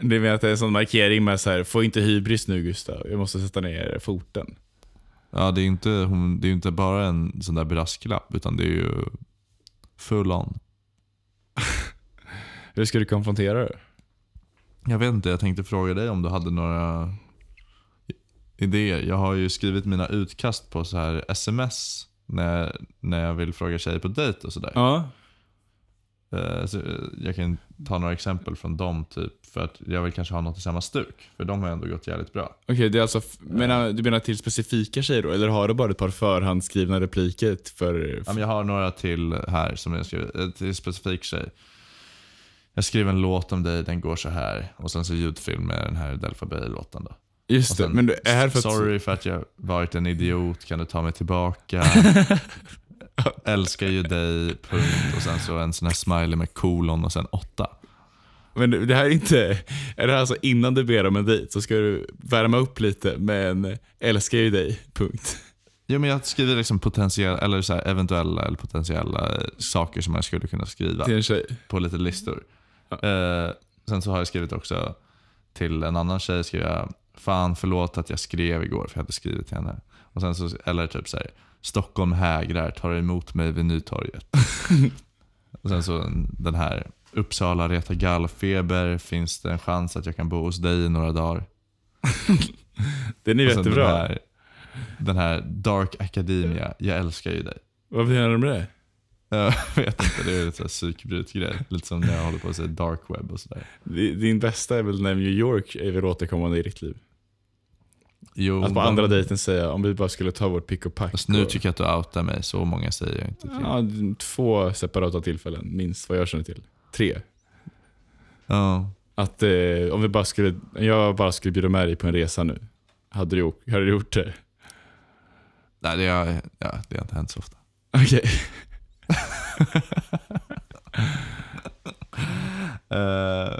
det menar att det är en sån markering med så här, få inte hybris nu Gustav, jag måste sätta ner foten. Ja, det är ju inte, hon, det är inte bara en sån där brasklapp, utan det är ju full on. Hur ska du konfrontera det? Jag vet inte, jag tänkte fråga dig om du hade några idéer. Jag har ju skrivit mina utkast på så här sms när, när jag vill fråga tjejer på dejt och sådär. Ja. Eh, så, eh, jag kan ta några exempel från dem typ, för att jag vill kanske ha något i samma stuk. För de har ändå gått jävligt bra. Okej, det är alltså, menar, du menar till specifika tjejer då? Eller har du bara ett par förhandsskrivna repliker för... Ja, men jag har några till här som jag skrivit, eh, till specifik tjej. Jag skriver en låt om dig, den går så här. Och sen så ljudfilm med den här Delpha Bay-låten då. Just Och det, sen, men du är här för att... Sorry för att jag varit en idiot, kan du ta mig tillbaka? Älskar ju dig, punkt. Och sen så en sån här smiley med kolon och sen åtta. Men det här är inte... Är det här alltså innan du ber om en dejt så ska du värma upp lite med en älskar ju dig, punkt. Jo men jag skriver liksom potentiella, eller så här, eventuella eller potentiella eh, saker som man skulle kunna skriva Till en tjej. på lite listor. Eh, sen så har jag skrivit också till en annan tjej, skrev jag Fan förlåt att jag skrev igår för jag hade skrivit till henne. Och sen så, eller typ såhär, Stockholm hägrar, tar emot mig vid Nytorget. och sen så den här, Uppsala retar gallfeber, finns det en chans att jag kan bo hos dig i några dagar? Den är jättebra. Den här, den här Dark Academia, jag älskar ju dig. Vad menar du med det? Jag vet inte, det är så psykbrytgrej. Lite som när jag håller på att säga dark web och sådär. Di- Din bästa är väl när New York är väl återkommande i ditt liv? Jo, Att på andra dejten säga om vi bara skulle ta vårt pick och pack. Fast nu och- tycker jag att du outar mig, så många säger jag inte till. Ja, två separata tillfällen, minst vad jag känner till. Tre. Ja. Att eh, om vi bara skulle, jag bara skulle bjuda med dig på en resa nu. Hade du, gjort- hade du gjort det? Nej, det har, ja, det har inte hänt så ofta. Okej. Eh,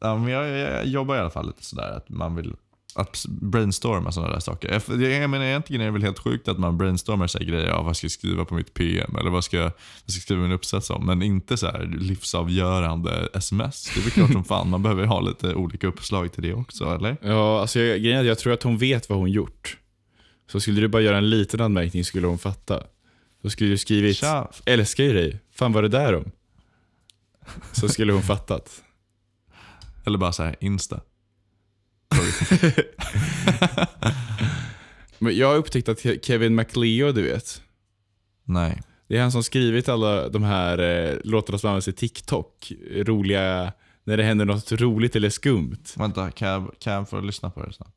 ja, men jag, jag jobbar i alla fall lite sådär att man vill att brainstorma sådana där saker. Jag, jag, jag menar egentligen är det väl helt sjukt att man brainstormar så här grejer. Ja, vad ska jag skriva på mitt PM? Eller vad ska jag, vad ska jag skriva min uppsats om? Men inte så här livsavgörande sms. Det är väl klart som fan man behöver ha lite olika uppslag till det också, eller? Ja, alltså jag, grejen är att jag tror att hon vet vad hon gjort. Så skulle du bara göra en liten anmärkning skulle hon fatta. Då skulle du skrivit Tja, älskar ju dig. Fan vad är det där om? Så skulle hon fattat. Eller bara så här Insta. Men jag har upptäckt att Ke- Kevin McLeo, du vet. Nej. Det är han som skrivit alla de här eh, låtarna som används i TikTok. Roliga, när det händer något roligt eller skumt. Vänta, kan jag, kan jag få lyssna på det snabbt?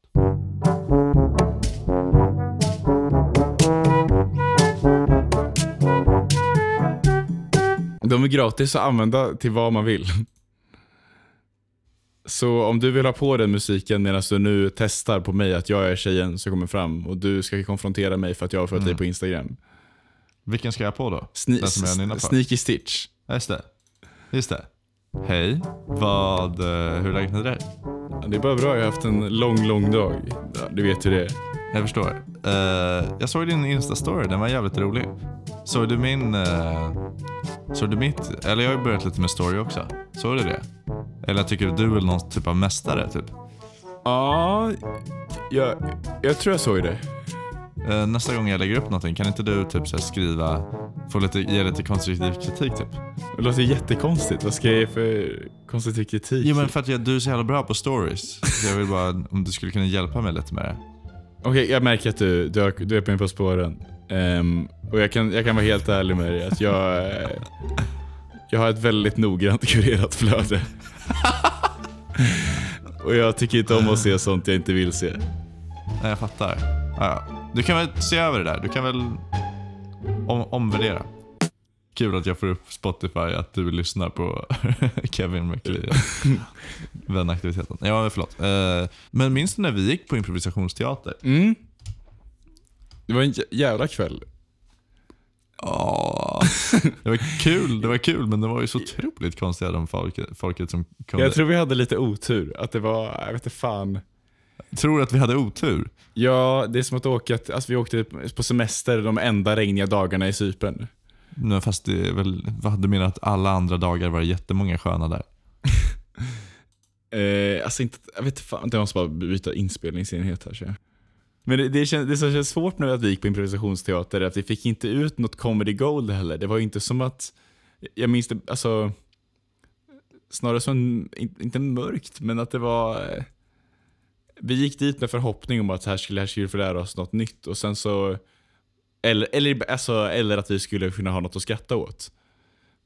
De är gratis att använda till vad man vill. Så om du vill ha på den musiken medan du nu testar på mig att jag är tjejen som kommer fram och du ska konfrontera mig för att jag har följt dig på Instagram. Vilken ska jag på då? Sne- Den som jag på? Sneaky Stitch. Just det. Just det. Hej. Vad, eh, hur är läget med dig? Det är bara bra, jag har haft en lång, lång dag. Ja, du vet hur det är. Jag förstår. Eh, jag såg din Insta-story, den var jävligt rolig. Såg du min... Uh, såg du mitt? Eller jag har ju börjat lite med story också. Såg du det? Eller tycker du du är någon typ av mästare typ? Ja, jag, jag tror jag såg det. Eh, nästa gång jag lägger upp någonting, kan inte du typ så skriva, få lite, ge lite konstruktiv kritik typ? Det låter jättekonstigt. Vad ska jag ge för konstruktiv kritik? Jo men för att jag, du är så jävla bra på stories. Så jag vill bara, om du skulle kunna hjälpa mig lite med det. Okej, jag märker att du, du, har, du är på mig på spåren. Ehm, och jag kan, jag kan vara helt ärlig med dig att jag, eh, jag har ett väldigt noggrant kurerat flöde. och jag tycker inte om att se sånt jag inte vill se. Nej, jag fattar. Ja. Du kan väl se över det där. Du kan väl om, omvärdera. Kul att jag får upp Spotify att du lyssnar på Kevin McLeod. Vänaktiviteten. Ja, förlåt. Eh, Men minns du när vi gick på improvisationsteater? Mm. Det var en jä- jävla kväll. Ja, det var kul, det var kul men det var ju så otroligt konstiga de folket, folket som kom Jag tror vi hade lite otur. Att det var, jag vet inte fan. Tror du att vi hade otur? Ja, det är som att åka, alltså vi åkte på semester de enda regniga dagarna i Cypern. Nej, fast det är väl, vad du menar att alla andra dagar var det jättemånga sköna där? Eh, alltså inte, jag vet inte fan, jag måste bara byta inspelningsenhet här jag. Men det, det, känns, det som känns svårt nu att vi gick på improvisationsteater är att vi fick inte ut något comedy gold heller. Det var ju inte som att, jag minns det, alltså, snarare som, inte mörkt, men att det var, eh, vi gick dit med förhoppning om att här skulle, här skulle vi få lära oss något nytt och sen så, eller, eller, alltså, eller att vi skulle kunna ha något att skratta åt.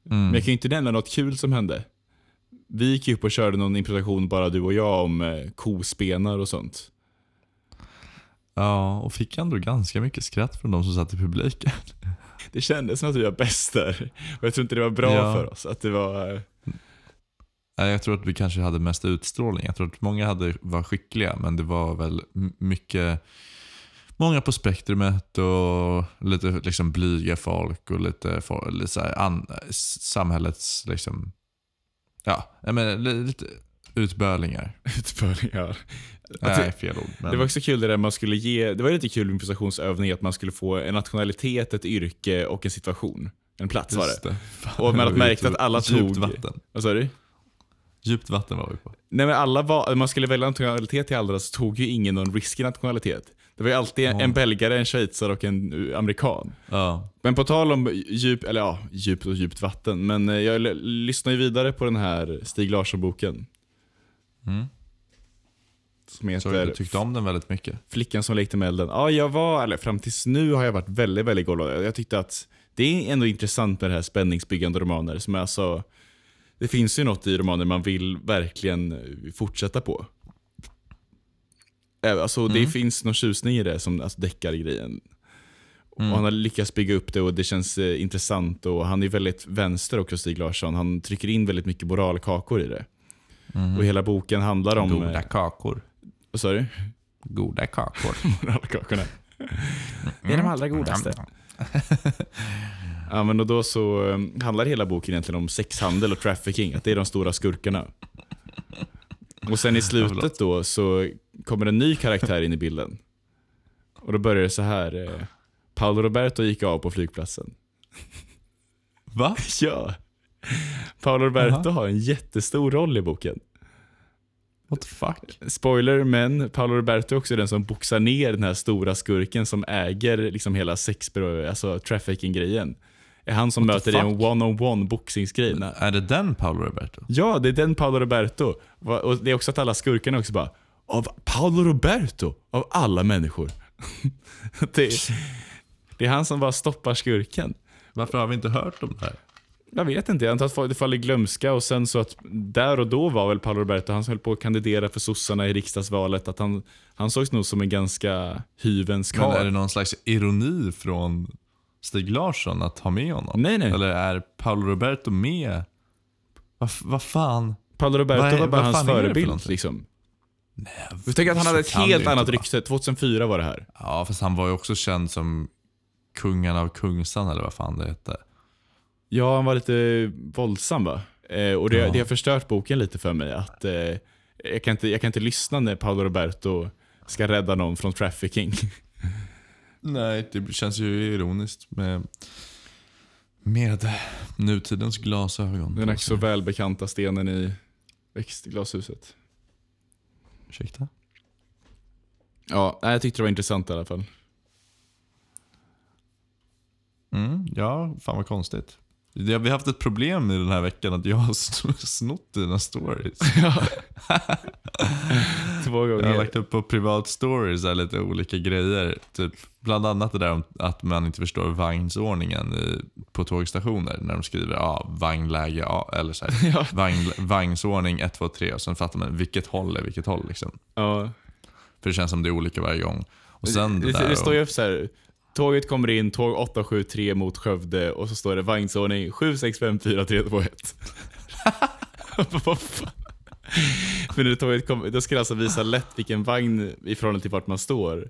Mm. Men jag kan ju inte nämna något kul som hände. Vi gick ju upp och körde någon improvisation bara du och jag om eh, kospenar och sånt. Ja, och fick ändå ganska mycket skratt från de som satt i publiken. Det kändes som att vi var bäst där. Och jag tror inte det var bra Ja. för oss. Att det var... Jag tror att vi kanske hade mest utstrålning. Jag tror att många hade, var skickliga, men det var väl mycket Många på spektrumet och lite liksom blyga folk och lite, lite så an, samhällets liksom, ja, li- lite utbölingar. Utbörlingar. Nej, fel ord. Men, Det var också kul det där man skulle ge, det var lite kul improvisationsövning att man skulle få en nationalitet, ett yrke och en situation. En plats var det. Fan, Och man det hade var märkt djupt- att alla Djupt tog- vatten. Vad sa du? Djupt vatten var vi på. Nej men alla var, man skulle välja nationalitet till alla så tog ju ingen någon risky nationalitet. Det var ju alltid en, Ja. en belgare, en schweizare och en uh, amerikan. Ja. Men på tal om djup, eller ja, djupt och djupt vatten. Men eh, jag lyssnar ju vidare på den här Stig Larsson-boken. Mm. Som Så heter du tyckte om den väldigt mycket. Flickan som lekte med elden. Ja, jag var, eller fram tills nu har jag varit väldigt, väldigt golvad. Jag tyckte att det är ändå intressant med det här spänningsbyggande romaner. Som är alltså, det finns ju något i romaner man vill verkligen eh, fortsätta på. Eh, Alltså det Mm. finns någon tjusning i det, som alltså, deckargrejen. Mm. Och han har lyckats bygga upp det och det känns eh, intressant. Och Han är väldigt vänster också, Stig Larsson. Han trycker in väldigt mycket moralkakor i det. Mhm. Och hela boken handlar om... Goda eh, kakor. Vad sa du? Goda kakor. Moralkakorna. Det är de allra godaste. Ja, men och då så um, handlar hela boken egentligen om sexhandel och trafficking, att det är de stora skurkarna. Och sen i slutet då så kommer en ny karaktär in i bilden. Och då börjar det så här. Eh, Paolo Roberto gick av på flygplatsen. Va? Ja. Paolo Roberto Jaha. har en jättestor roll i boken. What the fuck? Spoiler, men Paolo Roberto är också den som boxar ner den här stora skurken som äger liksom hela sexbyrå, alltså trafficking-grejen. Är han som What the möter i en one-on-one boxningsgrej. Är det den Paolo Roberto? Ja, det är den Paolo Roberto. Och det är också att alla skurkarna också bara, av Paolo Roberto, av alla människor. det, det är han som bara stoppar skurken. Varför har vi inte hört om det här? Jag vet inte, jag antar att det faller glömska och sen så att där och då var väl Paolo Roberto, han som höll på att kandidera för sossarna i riksdagsvalet, att han, han sågs nog som en ganska hyvens Men är karl. det någon slags ironi från Stig Larsson att ha med honom? Nej, nej. Eller är Paolo Roberto med? Vad vad fan? Paolo Roberto är- var bara hans för förebild någonting? liksom. Jag tänker att han hade ett helt annat rykte. 2004 var det här. Ja, fast han var ju också känd som kungen av Kungsan eller vad fan det hette. Ja, han var lite våldsam va? Eh, och det, Ja. det har förstört boken lite för mig. Att, eh, jag, kan inte, jag kan inte lyssna när Paolo Roberto ska rädda någon från trafficking. Nej, det känns ju ironiskt med, med nutidens glasögon. Den på är så sig. välbekanta stenen i växtglashuset. Ursäkta? Ja, jag tyckte det var intressant i alla fall. Mm, ja, fan vad konstigt. Det- Vi har haft ett problem i den här veckan att jag har sn- snott dina stories. Två Jag har gånger. lagt upp på privat stories här lite olika grejer. Typ, bland annat det där om att man inte förstår vagnsordningen i, på tågstationer. När de skriver ja, vagnläge A, eller så här, Ja. vagn, vagnsordning 1, 2, 3 och sen fattar man vilket håll är vilket håll. Liksom. Ja. För det känns som det är olika varje gång. Och sen det, det, där det står ju upp så här. Tåget kommer in, tåg 873 mot Skövde och så står det vagnsordning 765431. Vad fan? För när tåget kommer, då ska det alltså visa lätt vilken vagn i förhållande till vart man står.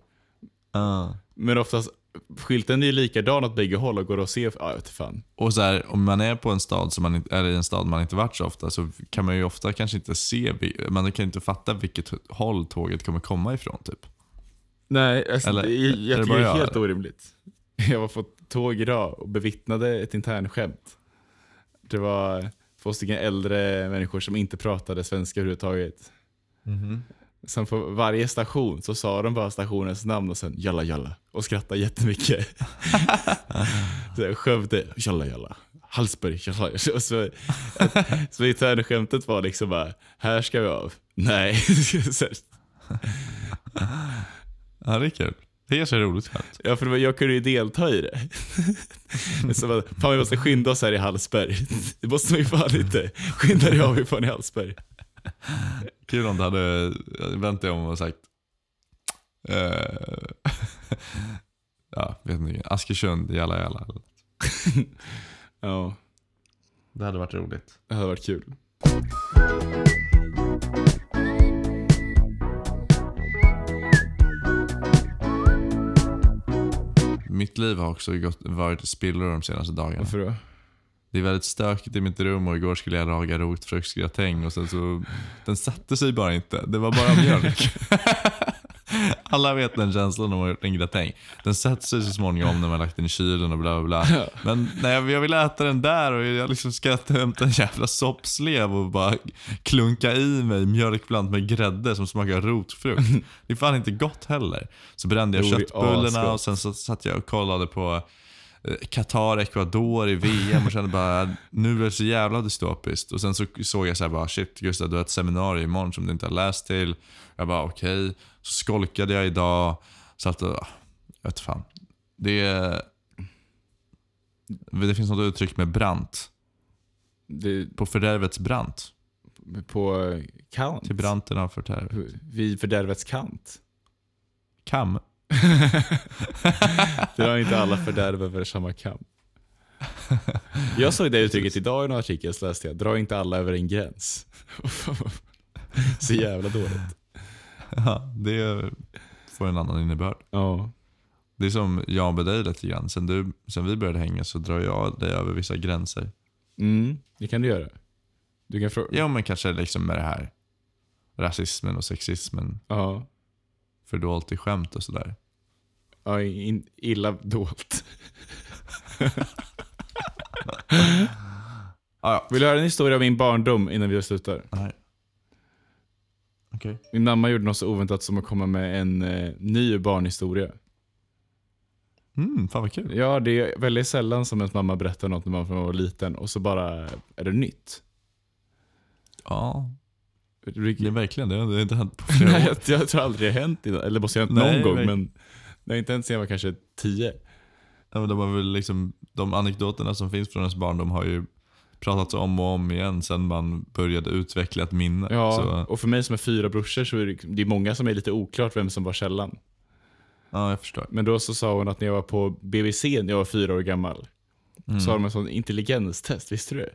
Ja. Men oftast, skylten är ju likadan åt bägge håll och går att se, ja jag fan. Och så här, om man är på en stad som man eller i en stad man inte varit så ofta så kan man ju ofta kanske inte se, man kan inte fatta vilket håll tåget kommer komma ifrån typ. Nej, alltså, Eller- det, är jag, jag tycker det är jag, helt eller? orimligt. Jag var på tåg idag och bevittnade ett internskämt. Det var två stycken äldre människor som inte pratade svenska överhuvudtaget. Sen på varje station så sa de bara stationens namn och sen jalla jalla och skrattade jättemycket. så jag Skövde, jalla jalla. Hallsberg, jalla jalla. Och så, så internskämtet var liksom bara, här ska vi av. Nej. Ja, det är kul. Det är ganska roligt skämt. Ja, för jag kunde ju delta i det. Så bara, fan vi måste skynda oss här i Hallsberg. Det måste ju fan inte. Skynda dig av ifrån i Hallsberg. Kul om du hade vänt dig om och sagt eh, Ja, vet inte. Askersund, jalla jalla. Ja, Det hade varit roligt. det hade varit kul. Mitt liv har också gått, varit spillror de senaste dagarna. Varför då? Det är väldigt stökigt i mitt rum och igår skulle jag laga rotfruktsgratäng och sen så, den satte sig bara inte. Det var bara mjölk. Alla vet den känslan när man har gjort en gratäng. Den sätter sig så småningom när man har lagt den i kylen och bla bla bla. Men när jag, jag vill äta den där och jag liksom ska hämta en jävla soppslev och bara klunka i mig mjölkblandat med grädde som smakar rotfrukt. Det är fan inte gott heller. Så brände jag Jo, köttbullarna och sen så satt jag och kollade på Qatar, Ecuador i VM och kände bara nu är det så jävla dystopiskt. Och sen så såg jag så här bara shit Gustav du har ett seminarium imorgon som du inte har läst till. Jag bara okej. Så skolkade jag idag. Satt och, jag vet fan. Det, det finns något uttryck med brant. Det, På fördärvets brant. på kant? Till branten av fördärvet. Vid fördärvets kant? Kam. Har inte alla fördärv över samma kam. Jag såg det uttrycket idag i en artikel så läste jag, dra inte alla över en gräns. Så jävla dåligt. Ja, det får en annan innebörd. Ja. Det är som jag med dig lite grann. Sen, du, sen vi började hänga så drar jag dig över vissa gränser. Mm, det kan du göra. Du kan fråga. Ja men kanske liksom med det här rasismen och sexismen Ja. fördolt i skämt och sådär. Ja in, illa dolt. Ah, ja. Vill du höra en historia om min barndom innan vi slutar? Nej. Okej. Min mamma gjorde något så oväntat som att komma med en eh, ny barnhistoria. Mm, fan vad kul. Ja, det är väldigt sällan som ens mamma berättar något när man var liten och så bara är det nytt. Ja, det är verkligen det. Det har inte hänt på flera Nej, år. jag, jag tror aldrig det har hänt innan. Eller måste ha hänt Nej, någon gång, men det har inte sedan jag var kanske tio. Ja, men de, har väl liksom, de anekdoterna som finns från ens barndom har ju pratats om och om igen sen man började utveckla ett minne. Ja, Så, och för mig som är fyra brorsor så är det, det är många som är lite oklart vem som var källan. ja, jag förstår. Men då så sa hon att när jag var på BBC när jag var fyra år gammal, Mm. så har de en sån intelligenstest, visste du det?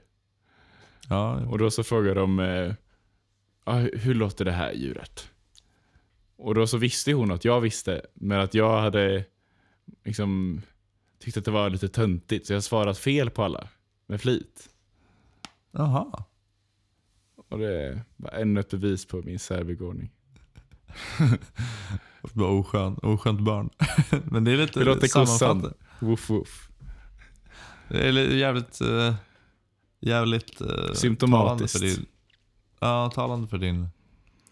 Ja, Och då så frågade de, eh, ah, hur låter det här djuret? Och då så visste hon att jag visste, men att jag hade liksom tyckt att det var lite töntigt, så jag har svarat fel på alla. Med flit. Jaha. Och det var ännu ett bevis på min särbegåvning. Bara oskön, oskönt barn. Men det är lite Det sammanfattande. Woof woof. Det är li- jävligt, uh, jävligt uh, Symptomatiskt. Talande för din, ja, talande för din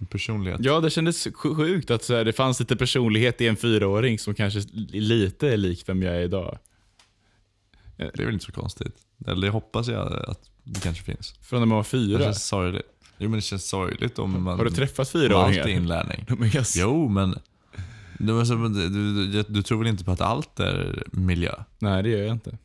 personlighet. Ja, det kändes sj- sjukt att så här, det fanns lite personlighet i en fyraåring som kanske li- lite är lik vem jag är idag. Det är väl inte så konstigt. Eller det hoppas jag att det kanske finns. Från när man var Det fyra. känns sorgligt. Jo men det känns sorgligt om man... Har du träffat allt fyraåringar? är inlärning. De är ganska- Jo men... Du, du, du tror väl inte på att allt är miljö? Nej, det gör jag inte.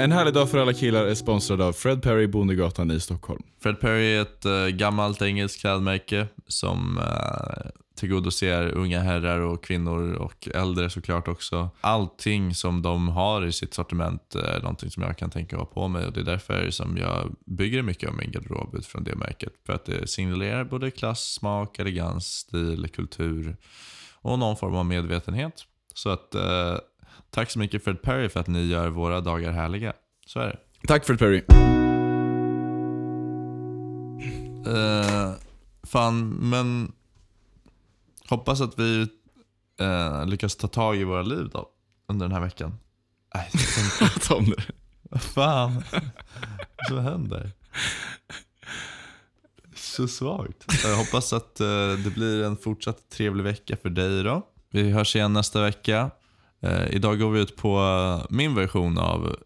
En härlig dag för alla killar är sponsrad av Fred Perry, Bondegatan i Stockholm. Fred Perry är ett äh, gammalt engelskt klädmärke som äh, tillgodoser unga herrar och kvinnor och äldre såklart också. Allting som de har i sitt sortiment är någonting som jag kan tänka mig ha på mig och det är därför som jag bygger mycket av min garderob utifrån det märket. För att det signalerar både klass, smak, elegans, stil, kultur och någon form av medvetenhet. Så att eh, tack så mycket Fred Perry för att ni gör våra dagar härliga. Så är det. Tack Fred Perry. Eh, fan, men hoppas att vi eh, lyckas ta tag i våra liv då under den här veckan. Nej, jag tänkte, Ta om det. vad fan så händer? Så svagt. Jag hoppas att eh, det blir en fortsatt trevlig vecka för dig då. Vi hörs igen nästa vecka. Eh, idag går vi ut på eh, min version av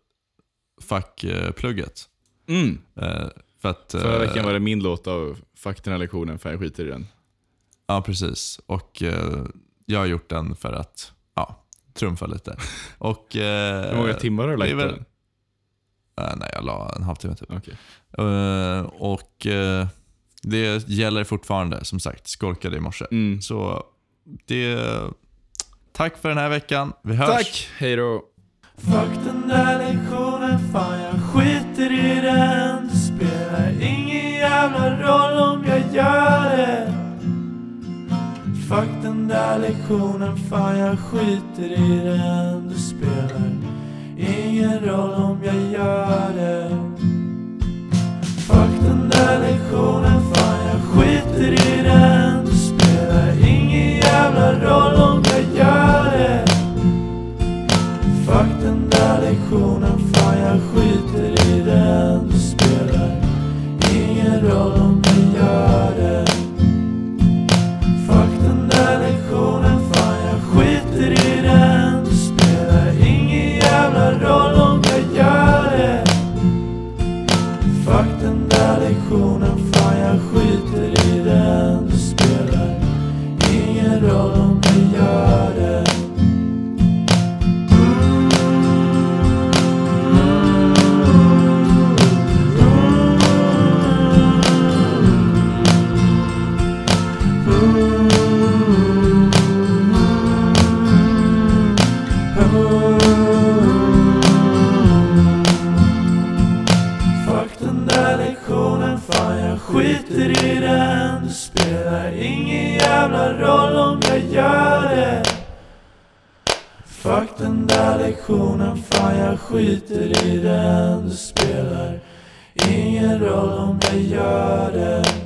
fackplugget. Mm. Eh, för att, Förra eh, veckan var det min låt av Fuck den här lektionen, för jag skiter i den. Ja, precis. Och eh, jag har gjort den för att ja, trumfa lite. Och, Hur många timmar har du lagt på den? Nej, jag la en halvtimme typ. Okej. Eh, och eh, det gäller fortfarande, som sagt. Skolkade i morse. Mm. Så det... Tack för den här veckan. Vi hörs. Tack! Hej då. Fuck den där lektionen, fan jag skiter i den Det spelar ingen jävla roll om jag gör det Fuck den där lektionen, fan jag skiter i den Det spelar ingen roll om jag gör det Fuck den där lektionen, fan jag skiter i den Det spelar ingen jävla roll om jag gör det. Fuck den där lektionen, fan jag skiter i den. Det spelar ingen roll om jag gör lektionen, fan jag skiter i den Det spelar. Ingen roll om jag gör det.